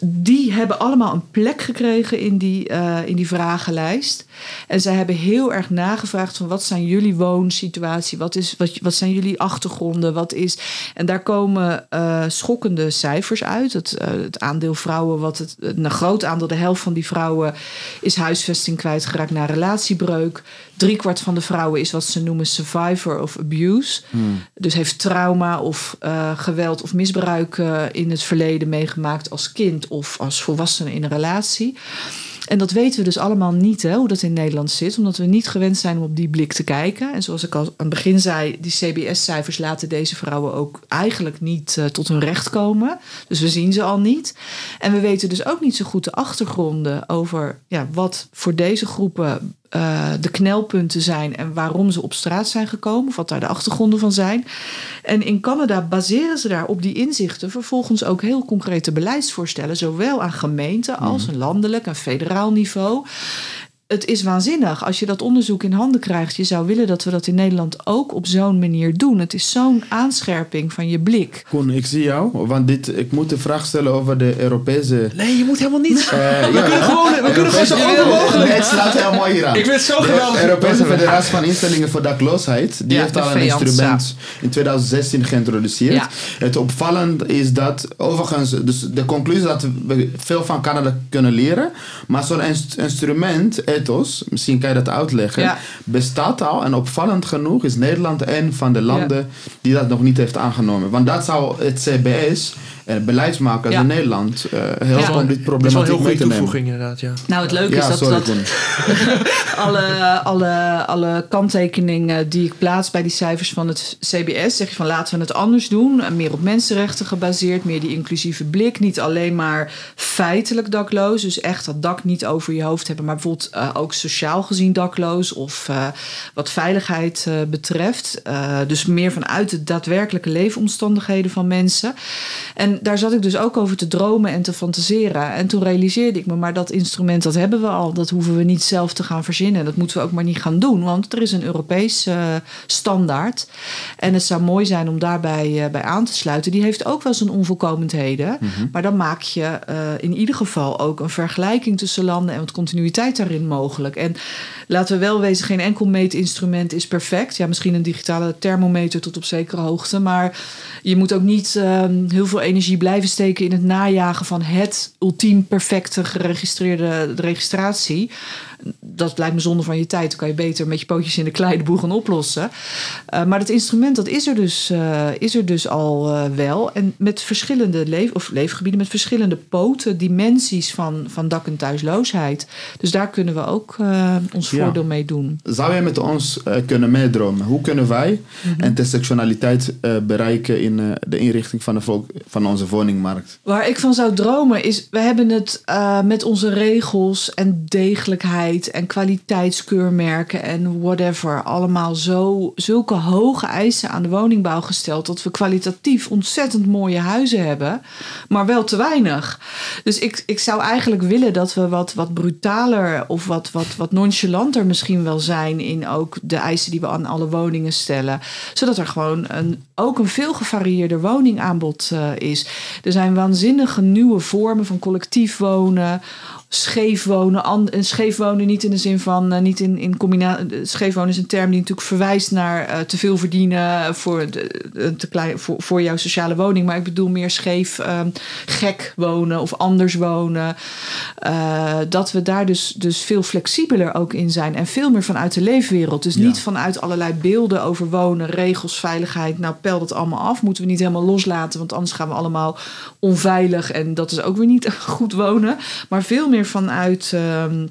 die hebben allemaal een plek gekregen in die, uh, in die vragenlijst. En zij hebben heel erg nagevraagd van wat zijn jullie woonsituatie? Wat, is, wat, wat zijn jullie achtergronden? Wat is... En daar komen uh, schokkende cijfers uit. Het, uh, het aandeel vrouwen, wat het, een groot aandeel, de helft van die vrouwen is huisvesting kwijtgeraakt na relatiebreuk. Driekwart van de vrouwen is wat ze noemen survivor of abuse. Hmm. Dus heeft trauma of geweld of misbruik in het verleden meegemaakt als kind of als volwassene in een relatie. En dat weten we dus allemaal niet, hè, hoe dat in Nederland zit, omdat we niet gewend zijn om op die blik te kijken. En zoals ik al aan het begin zei, die CBS-cijfers laten deze vrouwen ook eigenlijk niet uh, tot hun recht komen. Dus we zien ze al niet. En we weten dus ook niet zo goed de achtergronden over ja, wat voor deze groepen uh, de knelpunten zijn en waarom ze op straat zijn gekomen, of wat daar de achtergronden van zijn. En in Canada baseren ze daar op die inzichten vervolgens ook heel concrete beleidsvoorstellen, zowel aan gemeenten als mhm. een landelijk en federaal niveau het is waanzinnig als je dat onderzoek in handen krijgt. Je zou willen dat we dat in Nederland ook op zo'n manier doen. Het is zo'n aanscherping van je blik. Koen, ik zie jou, want dit, ik moet de vraag stellen over de Europese. Nee, je moet helemaal niet. Uh, we ja, kunnen gewoon, we kunnen gewoon zo open mogelijk. het slaat heel mooi hier aan. Ik vind het zo geweldig. De Europese Federatie van Instellingen voor Dakloosheid, die heeft al een instrument in 2016 geïntroduceerd. Het opvallend is dat, overigens, dus de conclusie dat we veel van Canada kunnen leren, maar zo'n instrument ethos, misschien kan je dat uitleggen, bestaat al. En opvallend genoeg is Nederland een van de landen die dat nog niet heeft aangenomen. Want dat zou het CBS en beleidsmakers in Nederland uh, heel ja. om dit problematiek mee te nemen. inderdaad, ja. Nou, het leuke is dat, sorry, dat alle, alle, alle kanttekeningen die ik plaats bij die cijfers van het CBS, zeg je van laten we het anders doen, meer op mensenrechten gebaseerd, meer die inclusieve blik, niet alleen maar feitelijk dakloos, dus echt dat dak niet over je hoofd hebben, maar bijvoorbeeld uh, ook sociaal gezien dakloos of uh, wat veiligheid betreft. dus meer vanuit de daadwerkelijke leefomstandigheden van mensen. En En daar zat ik dus ook over te dromen en te fantaseren. En toen realiseerde ik me, maar dat instrument dat hebben we al. Dat hoeven we niet zelf te gaan verzinnen. Dat moeten we ook maar niet gaan doen. Want er is een Europees uh, standaard. En het zou mooi zijn om daarbij uh, bij aan te sluiten. Die heeft ook wel zijn onvolkomenheden. Mm Maar dan maak je uh, in ieder geval ook een vergelijking tussen landen en wat continuïteit daarin mogelijk. En laten we wel wezen, geen enkel meetinstrument is perfect. Ja, misschien een digitale thermometer tot op zekere hoogte. Maar je moet ook niet ehm, heel veel energie blijven steken in het najagen van het ultiem perfecte geregistreerde registratie dat lijkt me zonde van je tijd. Dan kan je beter met je pootjes in de klei de boel gaan oplossen. Uh, maar het instrument dat is er dus, uh, is er dus al uh, wel. En met verschillende leef, of leefgebieden, met verschillende poten, dimensies van, van dak- en thuisloosheid. Dus daar kunnen we ook ons ja. voordeel mee doen. Zou je met ons kunnen meedromen? Hoe kunnen wij mm -hmm. intersectionaliteit bereiken in de inrichting van, de volk, van onze woningmarkt? Waar ik van zou dromen is, we hebben het met onze regels en degelijkheid en kwaliteitskeurmerken en whatever. Allemaal zo, zulke hoge eisen aan de woningbouw gesteld dat we kwalitatief ontzettend mooie huizen hebben, maar wel te weinig. Dus ik, ik zou eigenlijk willen dat we wat, wat brutaler of wat, wat, wat nonchalanter misschien wel zijn in ook de eisen die we aan alle woningen stellen. Zodat er gewoon een, ook een veel gevarieerder woningaanbod uh, is. Er zijn waanzinnige nieuwe vormen van collectief wonen scheef wonen. En scheef wonen niet in de zin van, uh, niet in, in combinatie. Scheef wonen is een term die natuurlijk verwijst naar uh, te veel verdienen voor, de, te klein, voor, voor jouw sociale woning. Maar ik bedoel meer scheef, um, gek wonen of anders wonen. Uh, dat we daar dus, dus veel flexibeler ook in zijn. En veel meer vanuit de leefwereld. Dus ja. niet vanuit allerlei beelden over wonen, regels, veiligheid. Nou, pel dat allemaal af. Moeten we niet helemaal loslaten, want anders gaan we allemaal onveilig. En dat is ook weer niet goed wonen. Maar veel meer vanuit. Um,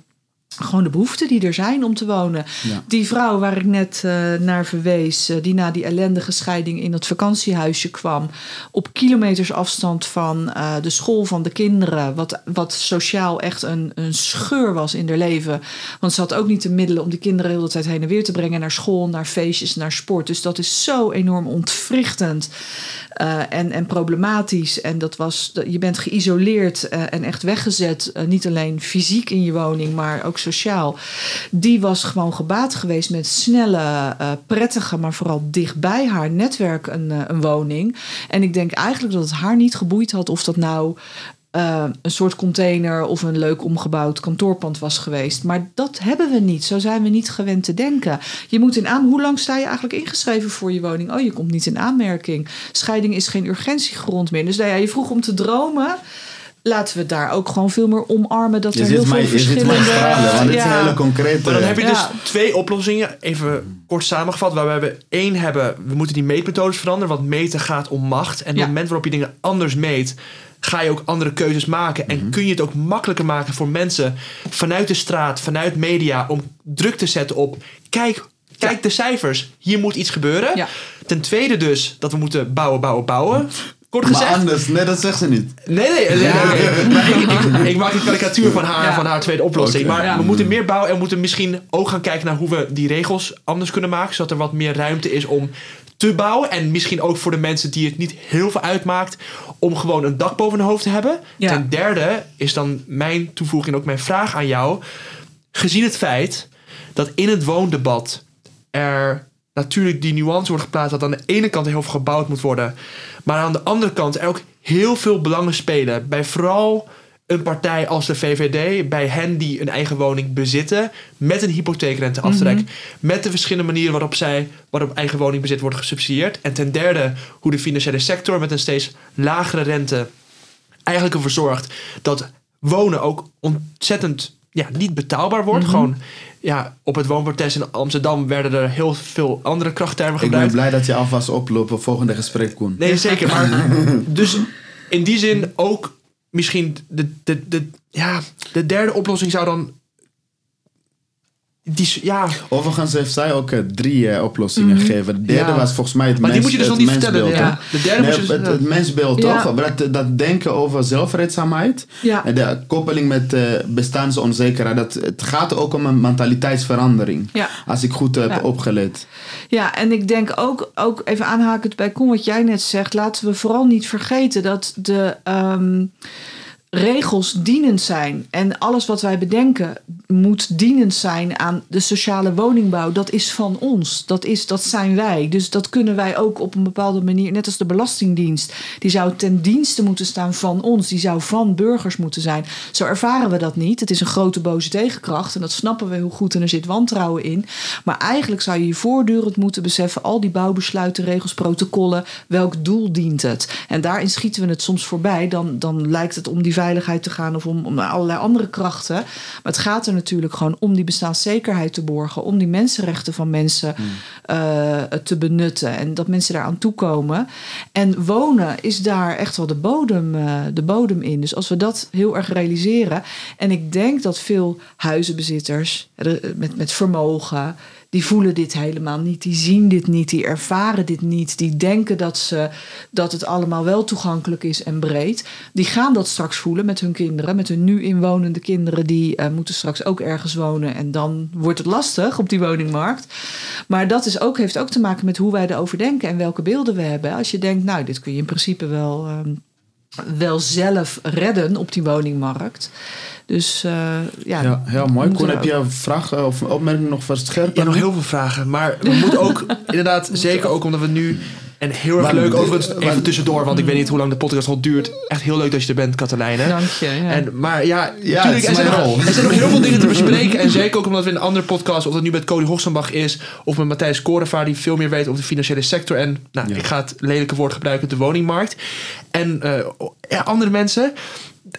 gewoon de behoeften die er zijn om te wonen. Ja. Die vrouw waar ik net uh, naar verwees, uh, die na die ellendige scheiding in het vakantiehuisje kwam, op kilometers afstand van uh, de school van de kinderen, wat, wat sociaal echt een, een scheur was in haar leven. Want ze had ook niet de middelen om die kinderen de hele tijd heen en weer te brengen naar school, naar feestjes, naar sport. Dus dat is zo enorm ontwrichtend. En, en problematisch. En dat was, je bent geïsoleerd en echt weggezet. Niet alleen fysiek in je woning, maar ook sociaal. Die was gewoon gebaat geweest met snelle, prettige, maar vooral dichtbij haar netwerk een, een woning. En ik denk eigenlijk dat het haar niet geboeid had of dat nou uh, een soort container of een leuk omgebouwd kantoorpand was geweest. Maar dat hebben we niet. Zo zijn we niet gewend te denken. Je moet in aan. Hoe lang sta je eigenlijk ingeschreven voor je woning? Oh, je komt niet in aanmerking. Scheiding is geen urgentiegrond meer. Dus nou ja, je vroeg om te dromen. Laten we daar ook gewoon veel meer omarmen dat je er heel veel verschillende... Je stralen, want dit ja. is hele concreet. Maar dan heb je dus ja. twee oplossingen. Even kort samengevat. Waarbij we één hebben, we moeten die meetmethodes veranderen. Want meten gaat om macht. En op het moment waarop je dingen anders meet ga je ook andere keuzes maken. En mm -hmm. kun je het ook makkelijker maken voor mensen vanuit de straat, vanuit media, om druk te zetten op: kijk, kijk ja. de cijfers, hier moet iets gebeuren. Ja. Ten tweede dus dat we moeten bouwen, bouwen, bouwen. Kort gezegd. Maar anders, nee, dat zegt ze niet. Nee, nee, nee. Ja. nee, nee. Maar ik, ik, ik, maak een karikatuur van haar, ja. van haar tweede oplossing. Okay. Maar we moeten meer bouwen en we moeten misschien ook gaan kijken naar hoe we die regels anders kunnen maken. Zodat er wat meer ruimte is om te bouwen. En misschien ook voor de mensen die het niet heel veel uitmaakt. Om gewoon een dak boven hun hoofd te hebben. Ja. Ten derde is dan mijn toevoeging, ook mijn vraag aan jou. Gezien het feit dat in het woondebat er natuurlijk die nuance wordt geplaatst. Dat aan de ene kant heel veel gebouwd moet worden. Maar aan de andere kant er ook heel veel belangen spelen. Bij vooral een partij als de VVD, bij hen die een eigen woning bezitten, met een hypotheekrenteaftrek, mm -hmm. met de verschillende manieren waarop zij waarop eigen woningbezit wordt gesubsidieerd. En ten derde, hoe de financiële sector met een steeds lagere rente eigenlijk ervoor zorgt dat wonen ook ontzettend ja, niet betaalbaar wordt. Mm -hmm. Gewoon ja, op het woonprotest in Amsterdam werden er heel veel andere krachttermen gebruikt. Ik ben blij dat je alvast oploopt op volgende gesprek, Koen. Nee, zeker. Maar dus in die zin ook misschien de, de, de, ja, de derde oplossing zou dan die, ja. Overigens heeft zij ook uh, drie uh, oplossingen Mhm. gegeven. De derde Ja. was volgens mij het Maar die moet je dus het nog niet vertellen. Ja. De derde Nee, moet je dus het, het mensbeeld, toch? Dat, dat denken over zelfredzaamheid. Ja. En de koppeling met eh, bestaansonzekerheid. Dat, het gaat ook om een mentaliteitsverandering. Ja. Als ik goed heb Ja. opgelet. Ja, en ik denk ook, ook even aanhakend bij Kom wat jij net zegt, laten we vooral niet vergeten dat de ehm, regels dienend zijn. En alles wat wij bedenken moet dienend zijn aan de sociale woningbouw. Dat is van ons. Dat, is, dat zijn wij. Dus dat kunnen wij ook op een bepaalde manier, net als de Belastingdienst, die zou ten dienste moeten staan van ons. Die zou van burgers moeten zijn. Zo ervaren we dat niet. Het is een grote boze tegenkracht en dat snappen we heel goed en er zit wantrouwen in. Maar eigenlijk zou je je voortdurend moeten beseffen, al die bouwbesluiten, regels, protocollen, welk doel dient het? En daarin schieten we het soms voorbij. Dan, dan lijkt het om die veiligheid te gaan of om, om allerlei andere krachten. Maar het gaat er natuurlijk gewoon om die bestaanszekerheid te borgen, om die mensenrechten van mensen eh, te benutten en dat mensen daaraan toekomen. En wonen is daar echt wel de bodem, eh, de bodem in. Dus als we dat heel erg realiseren. En ik denk dat veel huizenbezitters eh, met, met vermogen. Die voelen dit helemaal niet, die zien dit niet, die ervaren dit niet. Die denken dat, ze, dat het allemaal wel toegankelijk is en breed. Die gaan dat straks voelen met hun kinderen, met hun nu inwonende kinderen. Die eh, moeten straks ook ergens wonen en dan wordt het lastig op die woningmarkt. Maar dat is ook, heeft ook te maken met hoe wij erover denken en welke beelden we hebben. Als je denkt, nou, dit kun je in principe wel, ehm, wel zelf redden op die woningmarkt. Dus eh, ja, Ja, heel mooi. Koen, heb je een vraag eh, of een opmerking nog verscherpen? Ja, nog heel veel vragen. Maar we moeten ook, inderdaad, zeker ook omdat we nu... En heel erg Maar leuk, overigens, maar- even tussendoor, want ik weet niet hoe lang de podcast al duurt. Echt heel leuk dat je er bent, Katelijne. dank je. Ja. En, maar ja, Ja, natuurlijk, het er, zijn nog, rol. er zijn nog heel veel dingen te bespreken. En zeker ook omdat we in een andere podcast, of dat nu met Cody Hoogstenbach is, of met Matthijs Korevaar, die veel meer weet over de financiële sector. En nou, Ja. ik ga het lelijke woord gebruiken, de woningmarkt. En eh, ja, andere mensen.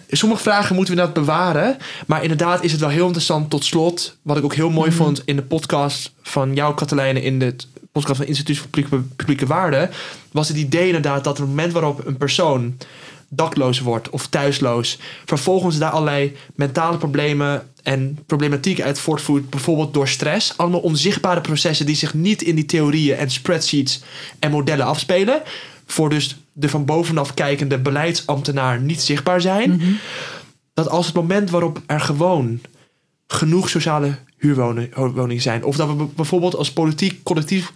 Sommige vragen moeten we inderdaad bewaren. Maar inderdaad is het wel heel interessant tot slot. Wat ik ook heel mooi vond in de podcast van jou, Katelijne, in de podcast van Instituut voor Publieke, Publieke Waarde. Was het idee inderdaad dat op het moment waarop een persoon dakloos wordt of thuisloos, vervolgens daar allerlei mentale problemen en problematiek uit voortvoert, bijvoorbeeld door stress. Allemaal onzichtbare processen die zich niet in die theorieën en spreadsheets en modellen afspelen. Voor dus de van bovenaf kijkende beleidsambtenaar niet zichtbaar zijn. Dat als het moment waarop er gewoon genoeg sociale huurwoningen zijn. Of dat we bijvoorbeeld als politiek collectief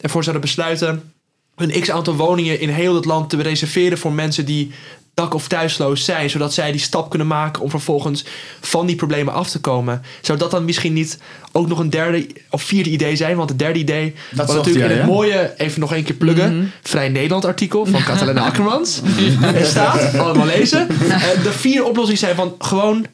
ervoor zouden besluiten een x aantal woningen in heel het land te reserveren voor mensen die dak- of thuisloos zijn, zodat zij die stap kunnen maken om vervolgens van die problemen af te komen. Zou dat dan misschien niet ook nog een derde of vierde idee zijn? Want het derde idee, wat zocht natuurlijk jij, in het hè? mooie, even nog één keer pluggen, Vrij Nederland artikel van Catalina Akkermans. er staat, allemaal lezen. Eh, de vier oplossingen zijn van gewoon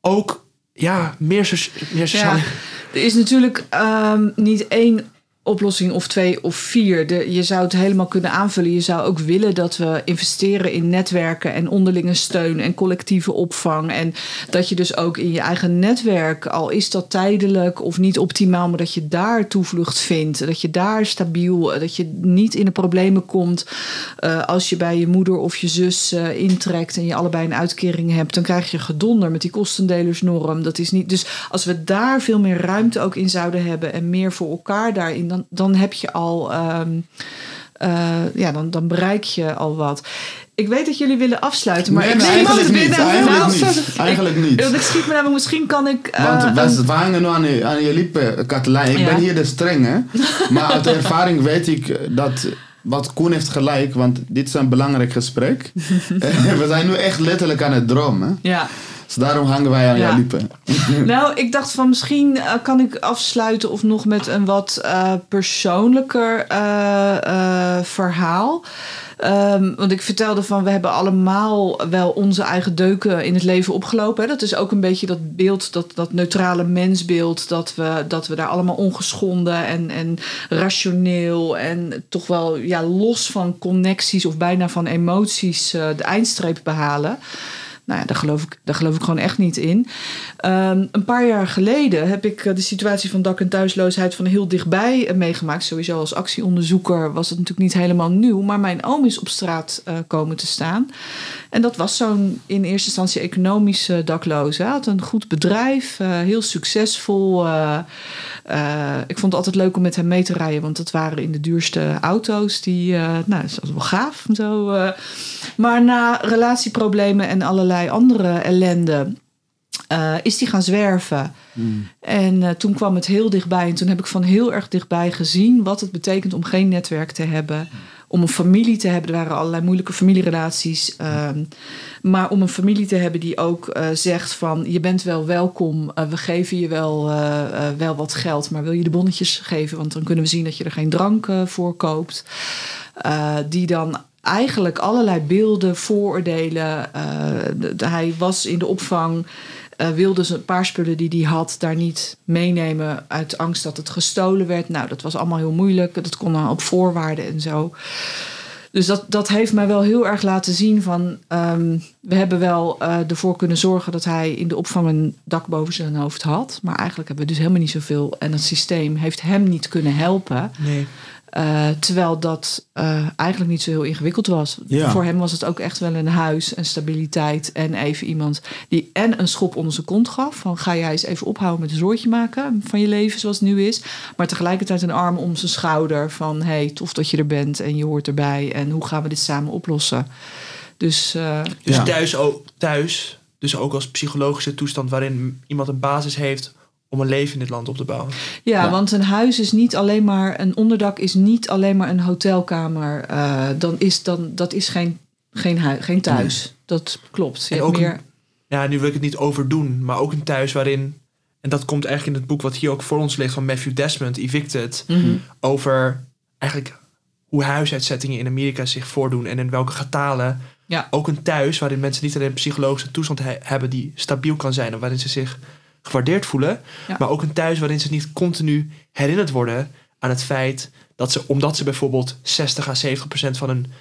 ook ja, meer, meer sociale... Ja, er is natuurlijk ehm, niet één oplossing of twee of vier. De, je zou het helemaal kunnen aanvullen. Je zou ook willen dat we investeren in netwerken en onderlinge steun en collectieve opvang. En dat je dus ook in je eigen netwerk, al is dat tijdelijk of niet optimaal, maar dat je daar toevlucht vindt. Dat je daar stabiel, dat je niet in de problemen komt eh, als je bij je moeder of je zus eh, intrekt en je allebei een uitkering hebt. Dan krijg je gedonder met die kostendelersnorm. Dat is niet. Dus als we daar veel meer ruimte ook in zouden hebben en meer voor elkaar daarin, dan, dan heb je al. ehm, eh, ja, dan, dan bereik je al wat. Ik weet dat jullie willen afsluiten, maar Nee, ik eigenlijk niet, eigenlijk niet. Eigenlijk niet. Ik schiet me namelijk, misschien kan ik. eh, Want we, we hangen nu aan je, aan je lippen, Katelijn. Ik Ja. ben hier de strenge. Maar uit ervaring weet ik dat wat Koen heeft gelijk. Want dit is een belangrijk gesprek. we zijn nu echt letterlijk aan het dromen. ja. Dus daarom hangen wij aan Ja. je lippen. Nou, ik dacht van misschien eh, kan ik afsluiten of nog met een wat eh, persoonlijker eh, verhaal. Ehm, want ik vertelde van we hebben allemaal wel onze eigen deuken in het leven opgelopen. Hè. Dat is ook een beetje dat beeld, dat, dat neutrale mensbeeld. Dat we, dat we daar allemaal ongeschonden en, en rationeel en toch wel ja, los van connecties of bijna van emoties de eindstreep behalen. Nou ja, daar geloof ik, daar geloof ik gewoon echt niet in. Ehm, een paar jaar geleden heb ik eh, de situatie van dak- en thuisloosheid van heel dichtbij eh, meegemaakt. Sowieso als actieonderzoeker was het natuurlijk niet helemaal nieuw. Maar mijn oom is op straat eh, komen te staan. En dat was zo'n in eerste instantie economische dakloze. Hij had een goed bedrijf, heel succesvol. Uh, ik vond het altijd leuk om met hem mee te rijden, want dat waren in de duurste auto's. Die, nou, dat was wel gaaf. Zo. Maar na relatieproblemen en allerlei andere ellende. is hij gaan zwerven. Mm. En toen kwam het heel dichtbij. En toen heb ik van heel erg dichtbij gezien wat het betekent om geen netwerk te hebben om een familie te hebben. Er waren allerlei moeilijke familierelaties. Ehm, maar om een familie te hebben die ook uh, zegt van je bent wel welkom. Uh, we geven je wel, uh, wel wat geld. Maar wil je de bonnetjes geven? Want dan kunnen we zien dat je er geen drank voor koopt. die dan eigenlijk allerlei beelden, vooroordelen. hij was in de opvang uh, wilde ze een paar spullen die hij had daar niet meenemen uit angst dat het gestolen werd. Nou, dat was allemaal heel moeilijk. Dat kon dan op voorwaarden en zo. Dus dat, dat heeft mij wel heel erg laten zien van... Um, we hebben wel uh, ervoor kunnen zorgen dat hij in de opvang een dak boven zijn hoofd had. Maar eigenlijk hebben we dus helemaal niet zoveel. En het systeem heeft hem niet kunnen helpen. Nee. Uh, terwijl dat uh, eigenlijk niet zo heel ingewikkeld was. Ja. Voor hem was het ook echt wel een huis en stabiliteit. En even iemand die en een schop onder zijn kont gaf. Van ga jij eens even ophouden met een zoortje maken van je leven zoals het nu is. Maar tegelijkertijd een arm om zijn schouder. Van hey, tof dat je er bent en je hoort erbij. En hoe gaan we dit samen oplossen? Dus, uh, dus ja. thuis, ook, thuis, dus ook als psychologische toestand waarin iemand een basis heeft om een leven in dit land op te bouwen. Ja, want een huis is niet alleen maar een onderdak is niet alleen maar een hotelkamer. Uh, dan is dan dat is geen geen, huis, geen thuis. Dat klopt. Je en ook meer... ja, nu wil ik het niet overdoen, maar ook een thuis waarin en dat komt eigenlijk in het boek wat hier ook voor ons ligt van Matthew Desmond, Evicted, mm over eigenlijk hoe huisuitzettingen in Amerika zich voordoen en in welke getalen. Ja. Ook een thuis waarin mensen niet alleen een psychologische toestand hebben die stabiel kan zijn en waarin ze zich gewaardeerd voelen. Maar ook een thuis waarin ze niet continu herinnerd worden aan het feit dat ze, omdat ze bijvoorbeeld 60 à 70 procent van hun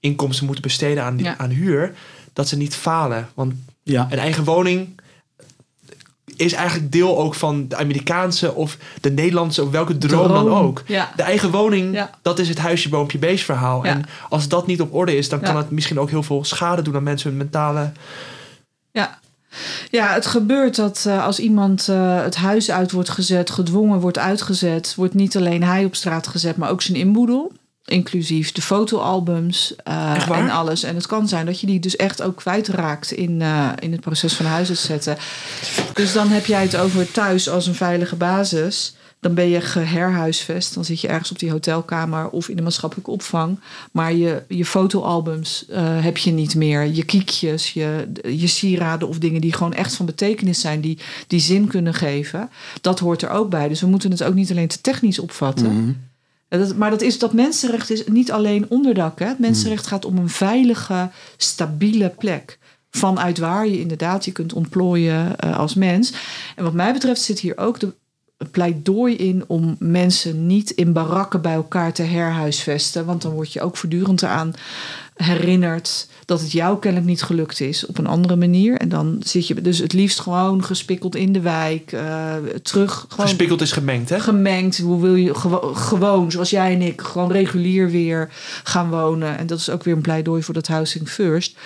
inkomsten moeten besteden aan, aan huur, dat ze niet falen. Want ja. een eigen woning is eigenlijk deel ook van de Amerikaanse of de Nederlandse of welke droom, dan ook. De eigen woning, dat is het huisje, boompje, beest verhaal. En als dat niet op orde is, dan kan het misschien ook heel veel schade doen aan mensen hun mentale. Ja, het gebeurt dat uh, als iemand uh, het huis uit wordt gezet, gedwongen wordt uitgezet, wordt niet alleen hij op straat gezet, maar ook zijn inboedel. Inclusief de fotoalbums uh, en alles. En het kan zijn dat je die dus echt ook kwijtraakt in, in het proces van huis zetten. Dus dan heb jij het over thuis als een veilige basis dan ben je geherhuisvest. Dan zit je ergens op die hotelkamer of in de maatschappelijke opvang. Maar je, je fotoalbums uh, heb je niet meer. Je kiekjes, je, je sieraden of dingen die gewoon echt van betekenis zijn, die, die zin kunnen geven. Dat hoort er ook bij. Dus we moeten het ook niet alleen te technisch opvatten. Mhm. Dat, maar dat, is, dat mensenrecht is niet alleen onderdak. Hè? Het mensenrecht gaat om een veilige, stabiele plek vanuit waar je inderdaad je kunt ontplooien uh, als mens. En wat mij betreft zit hier ook de pleidooi in om mensen niet in barakken bij elkaar te herhuisvesten. Want dan word je ook voortdurend eraan herinnerd dat het jou kennelijk niet gelukt is op een andere manier. En dan zit je dus het liefst gewoon gespikkeld in de wijk, uh, terug. Gewoon gespikkeld is gemengd, hè? Gemengd. Hoe wil je gewoon, zoals jij en ik, gewoon regulier weer gaan wonen. En dat is ook weer een pleidooi voor dat housing first.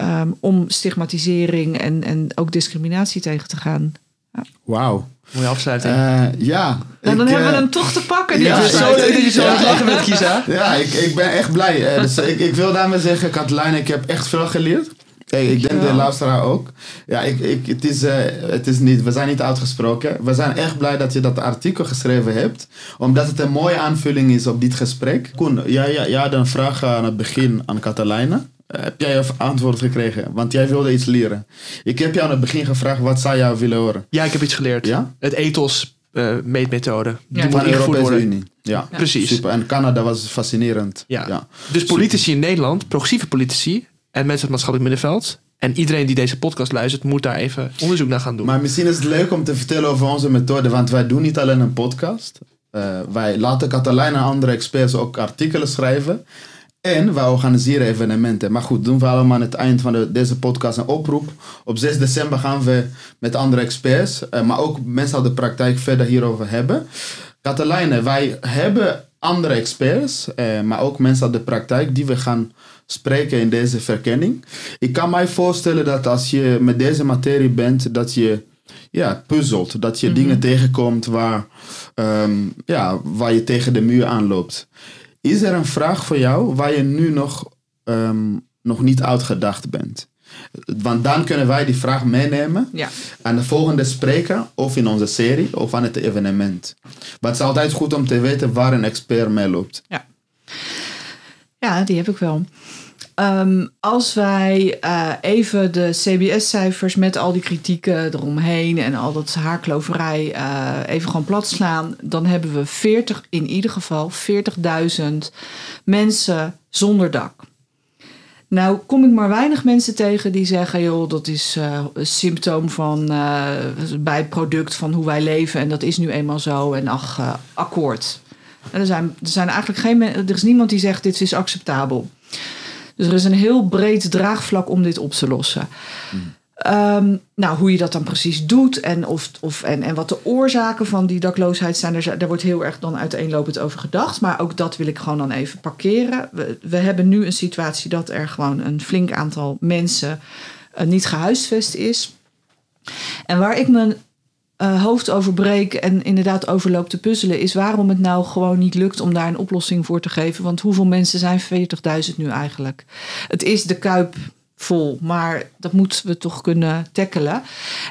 Um, om stigmatisering en, en ook discriminatie tegen te gaan. Ja. Wauw. Mooie afsluiting. Uh, ja. Nou, dan hebben we eh, hem toch te pakken. Ja, is zo leuk dat je zo aan het lachen bent, Kisa. Ja, ik, ik ben echt blij. Uh, dus ik, ik wil daarmee zeggen, Katelijn, ik heb echt veel geleerd. Hey, ik denk de luisteraar ook. Ja, ik, ik, het, is, uh, het is niet, we zijn niet uitgesproken. We zijn echt blij dat je dat artikel geschreven hebt. Omdat het een mooie aanvulling is op dit gesprek. Koen, jij, jij, jij had een vraag aan het begin aan Katelijne. Heb jij een antwoord gekregen? Want jij wilde iets leren. Ik heb jou aan het begin gevraagd, wat zou jou willen horen? Ja, ik heb iets geleerd. Ja? Het ethos uh, meetmethode. Ja. Van de Europese Unie. Ja. ja. precies. Super. En Canada was fascinerend. Ja. Dus politici in Nederland, progressieve politici en mensen uit het maatschappelijk middenveld. En iedereen die deze podcast luistert, moet daar even onderzoek naar gaan doen. Maar misschien is het leuk om te vertellen over onze methode, want wij doen niet alleen een podcast. Uh, wij laten Catalijn en andere experts ook artikelen schrijven. En we organiseren evenementen. Maar goed, doen we allemaal aan het eind van de, deze podcast een oproep. Op 6 december gaan we met andere experts, uh, maar ook mensen uit de praktijk verder hierover hebben. Katelijne, wij hebben andere experts, uh, maar ook mensen uit de praktijk die we gaan spreken in deze verkenning. Ik kan mij voorstellen dat als je met deze materie bent, dat je ja, puzzelt. Dat je mhm. dingen tegenkomt waar, ehm, ja, waar je tegen de muur aanloopt. Is er een vraag voor jou waar je nu nog, ehm, nog niet uitgedacht bent? Want dan kunnen wij die vraag meenemen ja. aan de volgende spreker of in onze serie of aan het evenement. Maar het is altijd goed om te weten waar een expert mee loopt. Ja, ja die heb ik wel. Ehm, als wij uh, even de CBS-cijfers met al die kritieken eromheen en al dat haarkloverij uh, even gewoon plat slaan, dan hebben we 40, in ieder geval 40.000 mensen zonder dak. Nou kom ik maar weinig mensen tegen die zeggen, joh, dat is uh, een symptoom van bij het product van hoe wij leven en dat is nu eenmaal zo en ach, akkoord. Er, zijn, er zijn eigenlijk geen, er is niemand die zegt dit is acceptabel. Dus er is een heel breed draagvlak om dit op te lossen. Ehm, nou, hoe je dat dan precies doet en, of, of, en, en wat de oorzaken van die dakloosheid zijn, daar, daar wordt heel erg dan uiteenlopend over gedacht. Maar ook dat wil ik gewoon dan even parkeren. We, we hebben nu een situatie dat er gewoon een flink aantal mensen uh, niet gehuisvest is. En waar ik me uh, hoofd overbreken en inderdaad overloopt te puzzelen, is waarom het nou gewoon niet lukt om daar een oplossing voor te geven. Want hoeveel mensen zijn 40.000 nu eigenlijk? Het is de kuip vol, maar dat moeten we toch kunnen tackelen.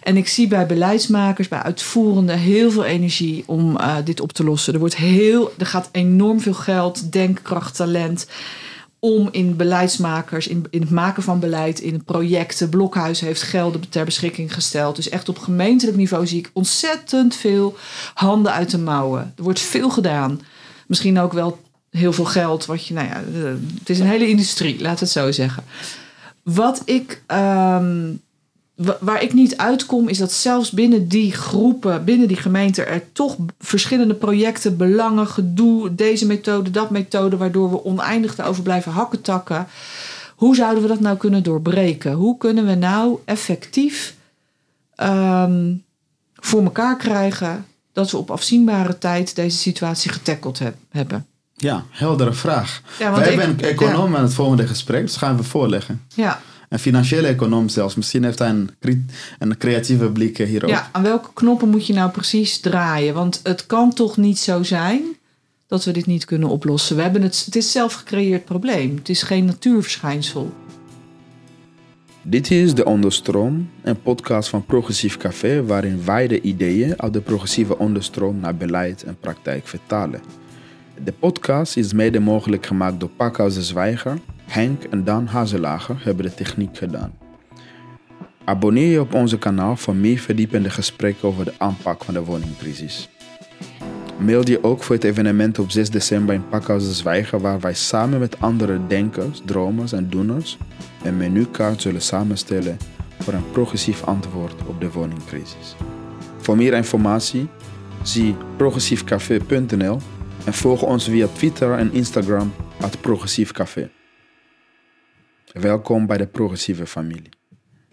En ik zie bij beleidsmakers, bij uitvoerenden heel veel energie om uh, dit op te lossen. Er, wordt heel, er gaat enorm veel geld, denkkracht, talent om in beleidsmakers, in, in het maken van beleid, in projecten. Blokhuis heeft gelden ter beschikking gesteld. Dus echt op gemeentelijk niveau zie ik ontzettend veel handen uit de mouwen. Er wordt veel gedaan. Misschien ook wel heel veel geld. Wat je, nou ja, het is een hele industrie, laat het zo zeggen. Wat ik ehm, waar ik niet uitkom, is dat zelfs binnen die groepen, binnen die gemeente, er toch verschillende projecten, belangen, gedoe, deze methode, dat methode, waardoor we oneindig erover blijven hakken takken. Hoe zouden we dat nou kunnen doorbreken? Hoe kunnen we nou effectief um, voor elkaar krijgen dat we op afzienbare tijd deze situatie getackeld hebben? Ja, heldere vraag. Ja, Wij hebben een econoom aan het volgende gesprek, dus gaan we voorleggen. Ja, een financiële econoom zelfs. Misschien heeft hij een, een creatieve blik hierop. Ja, aan welke knoppen moet je nou precies draaien? Want het kan toch niet zo zijn dat we dit niet kunnen oplossen. We hebben het, het is zelf gecreëerd probleem. Het is geen natuurverschijnsel. Dit is De Onderstroom, een podcast van Progressief Café... waarin wij de ideeën uit de progressieve onderstroom naar beleid en praktijk vertalen. De podcast is mede mogelijk gemaakt door Pakhuis de Zwijger Henk en Dan Hazelager hebben de techniek gedaan. Abonneer je op onze kanaal voor meer verdiepende gesprekken over de aanpak van de woningcrisis. Mail je ook voor het evenement op 6 december in Pakhuis de Zwijger waar wij samen met andere denkers, dromers en doeners een menukaart zullen samenstellen voor een progressief antwoord op de woningcrisis. Voor meer informatie zie progressiefcafé.nl en volg ons via Twitter en Instagram at progressiefcafé. Welkom bij de progressieve familie.